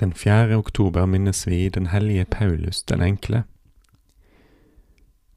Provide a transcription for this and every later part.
Den 4. oktober minnes vi den hellige Paulus den enkle.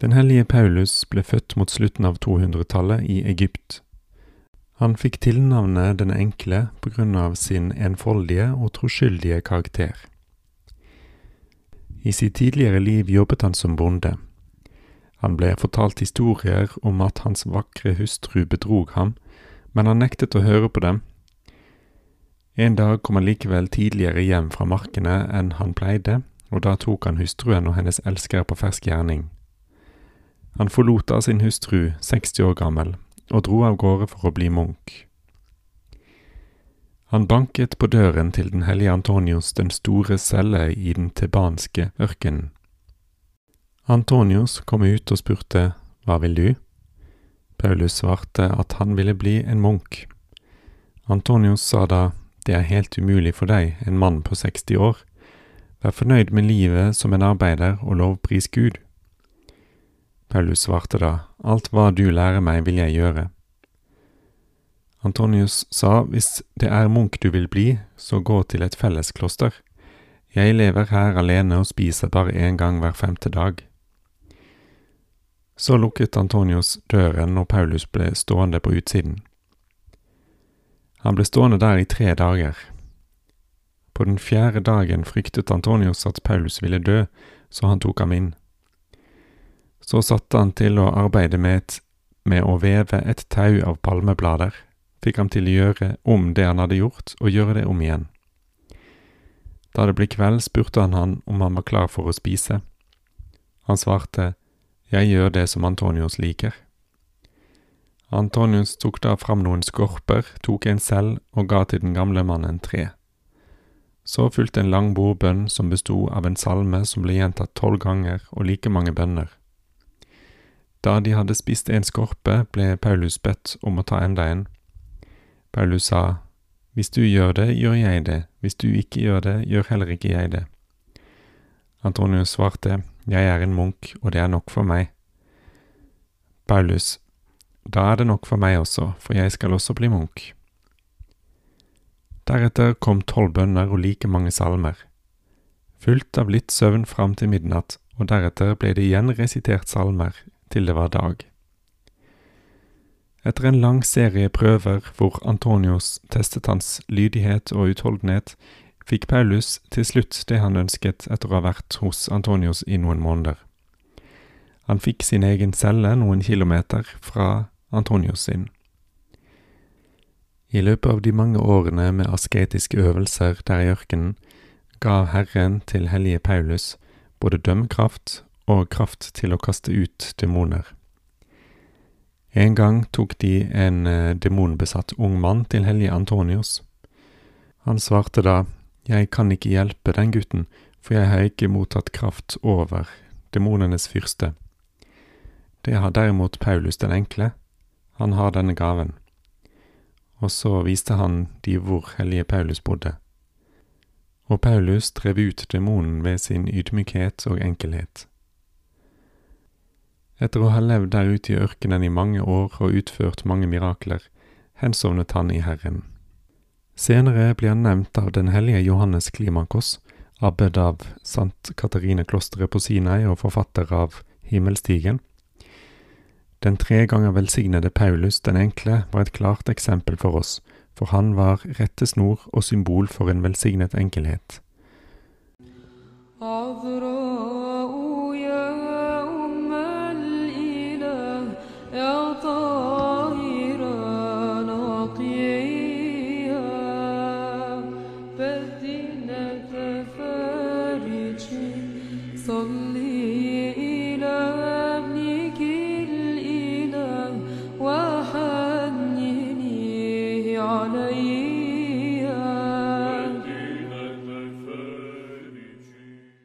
Den hellige Paulus ble født mot slutten av 200-tallet i Egypt. Han fikk tilnavnet Den enkle på grunn av sin enfoldige og troskyldige karakter. I sitt tidligere liv jobbet han som bonde. Han ble fortalt historier om at hans vakre hustru bedrog ham, men han nektet å høre på dem. En dag kom han likevel tidligere hjem fra markene enn han pleide, og da tok han hustruen og hennes elsker på fersk gjerning. Han forlot da sin hustru, 60 år gammel, og dro av gårde for å bli munk. Han banket på døren til den hellige Antonios den store celle i den tebanske ørkenen. Antonios kom ut og spurte Hva vil du? Paulus svarte at han ville bli en munk. Antonios sa da Det er helt umulig for deg, en mann på 60 år. Vær fornøyd med livet som en arbeider og lovpris Gud. Paulus svarte da Alt hva du lærer meg, vil jeg gjøre. Antonius sa hvis det er munk du vil bli, så gå til et felleskloster. Jeg lever her alene og spiser bare én gang hver femte dag. Så lukket Antonius døren og Paulus ble stående på utsiden. Han ble stående der i tre dager. På den fjerde dagen fryktet Antonius at Paulus ville dø, så han tok ham inn. Så satte han til å arbeide med, et, med å veve et tau av palmeblader, fikk ham til å gjøre om det han hadde gjort, og gjøre det om igjen. Da det ble kveld, spurte han han om han var klar for å spise. Han svarte, Jeg gjør det som Antonius liker. Antonius tok da fram noen skorper, tok en selv og ga til den gamle mannen tre. Så fulgte en lang bordbønn som besto av en salme som ble gjentatt tolv ganger og like mange bønner. Da de hadde spist en skorpe, ble Paulus bedt om å ta enda en. Paulus sa, Hvis du gjør det, gjør jeg det, hvis du ikke gjør det, gjør heller ikke jeg det. Antonius svarte, Jeg er en munk, og det er nok for meg. Paulus, da er det nok for meg også, for jeg skal også bli munk. Deretter kom tolv bønner og like mange salmer. Fulgt av litt søvn fram til midnatt, og deretter ble det igjen resitert salmer til det var dag. Etter en lang serie prøver hvor Antonios testet hans lydighet og utholdenhet, fikk Paulus til slutt det han ønsket etter å ha vært hos Antonios i noen måneder. Han fikk sin egen celle noen kilometer fra Antonius sin. I løpet av de mange årene med asketiske øvelser der i ørkenen gav Herren til hellige Paulus både dømmekraft og kraft til å kaste ut demoner. En gang tok de en eh, demonbesatt ung mann til hellige Antonius. Han svarte da, Jeg kan ikke hjelpe den gutten, for jeg har ikke mottatt kraft over demonenes fyrste. Det har derimot Paulus den enkle, han har denne gaven. Og så viste han de hvor hellige Paulus bodde. Og Paulus drev ut demonen ved sin ydmykhet og enkelhet. Etter å ha levd der ute i ørkenen i mange år og utført mange mirakler, hensovnet han i Herren. Senere blir han nevnt av den hellige Johannes Klimakos, abbed av Sant Katarine-klosteret på Sinai og forfatter av Himmelstigen. Den tre ganger velsignede Paulus den enkle var et klart eksempel for oss, for han var rette snor og symbol for en velsignet enkelhet. صلي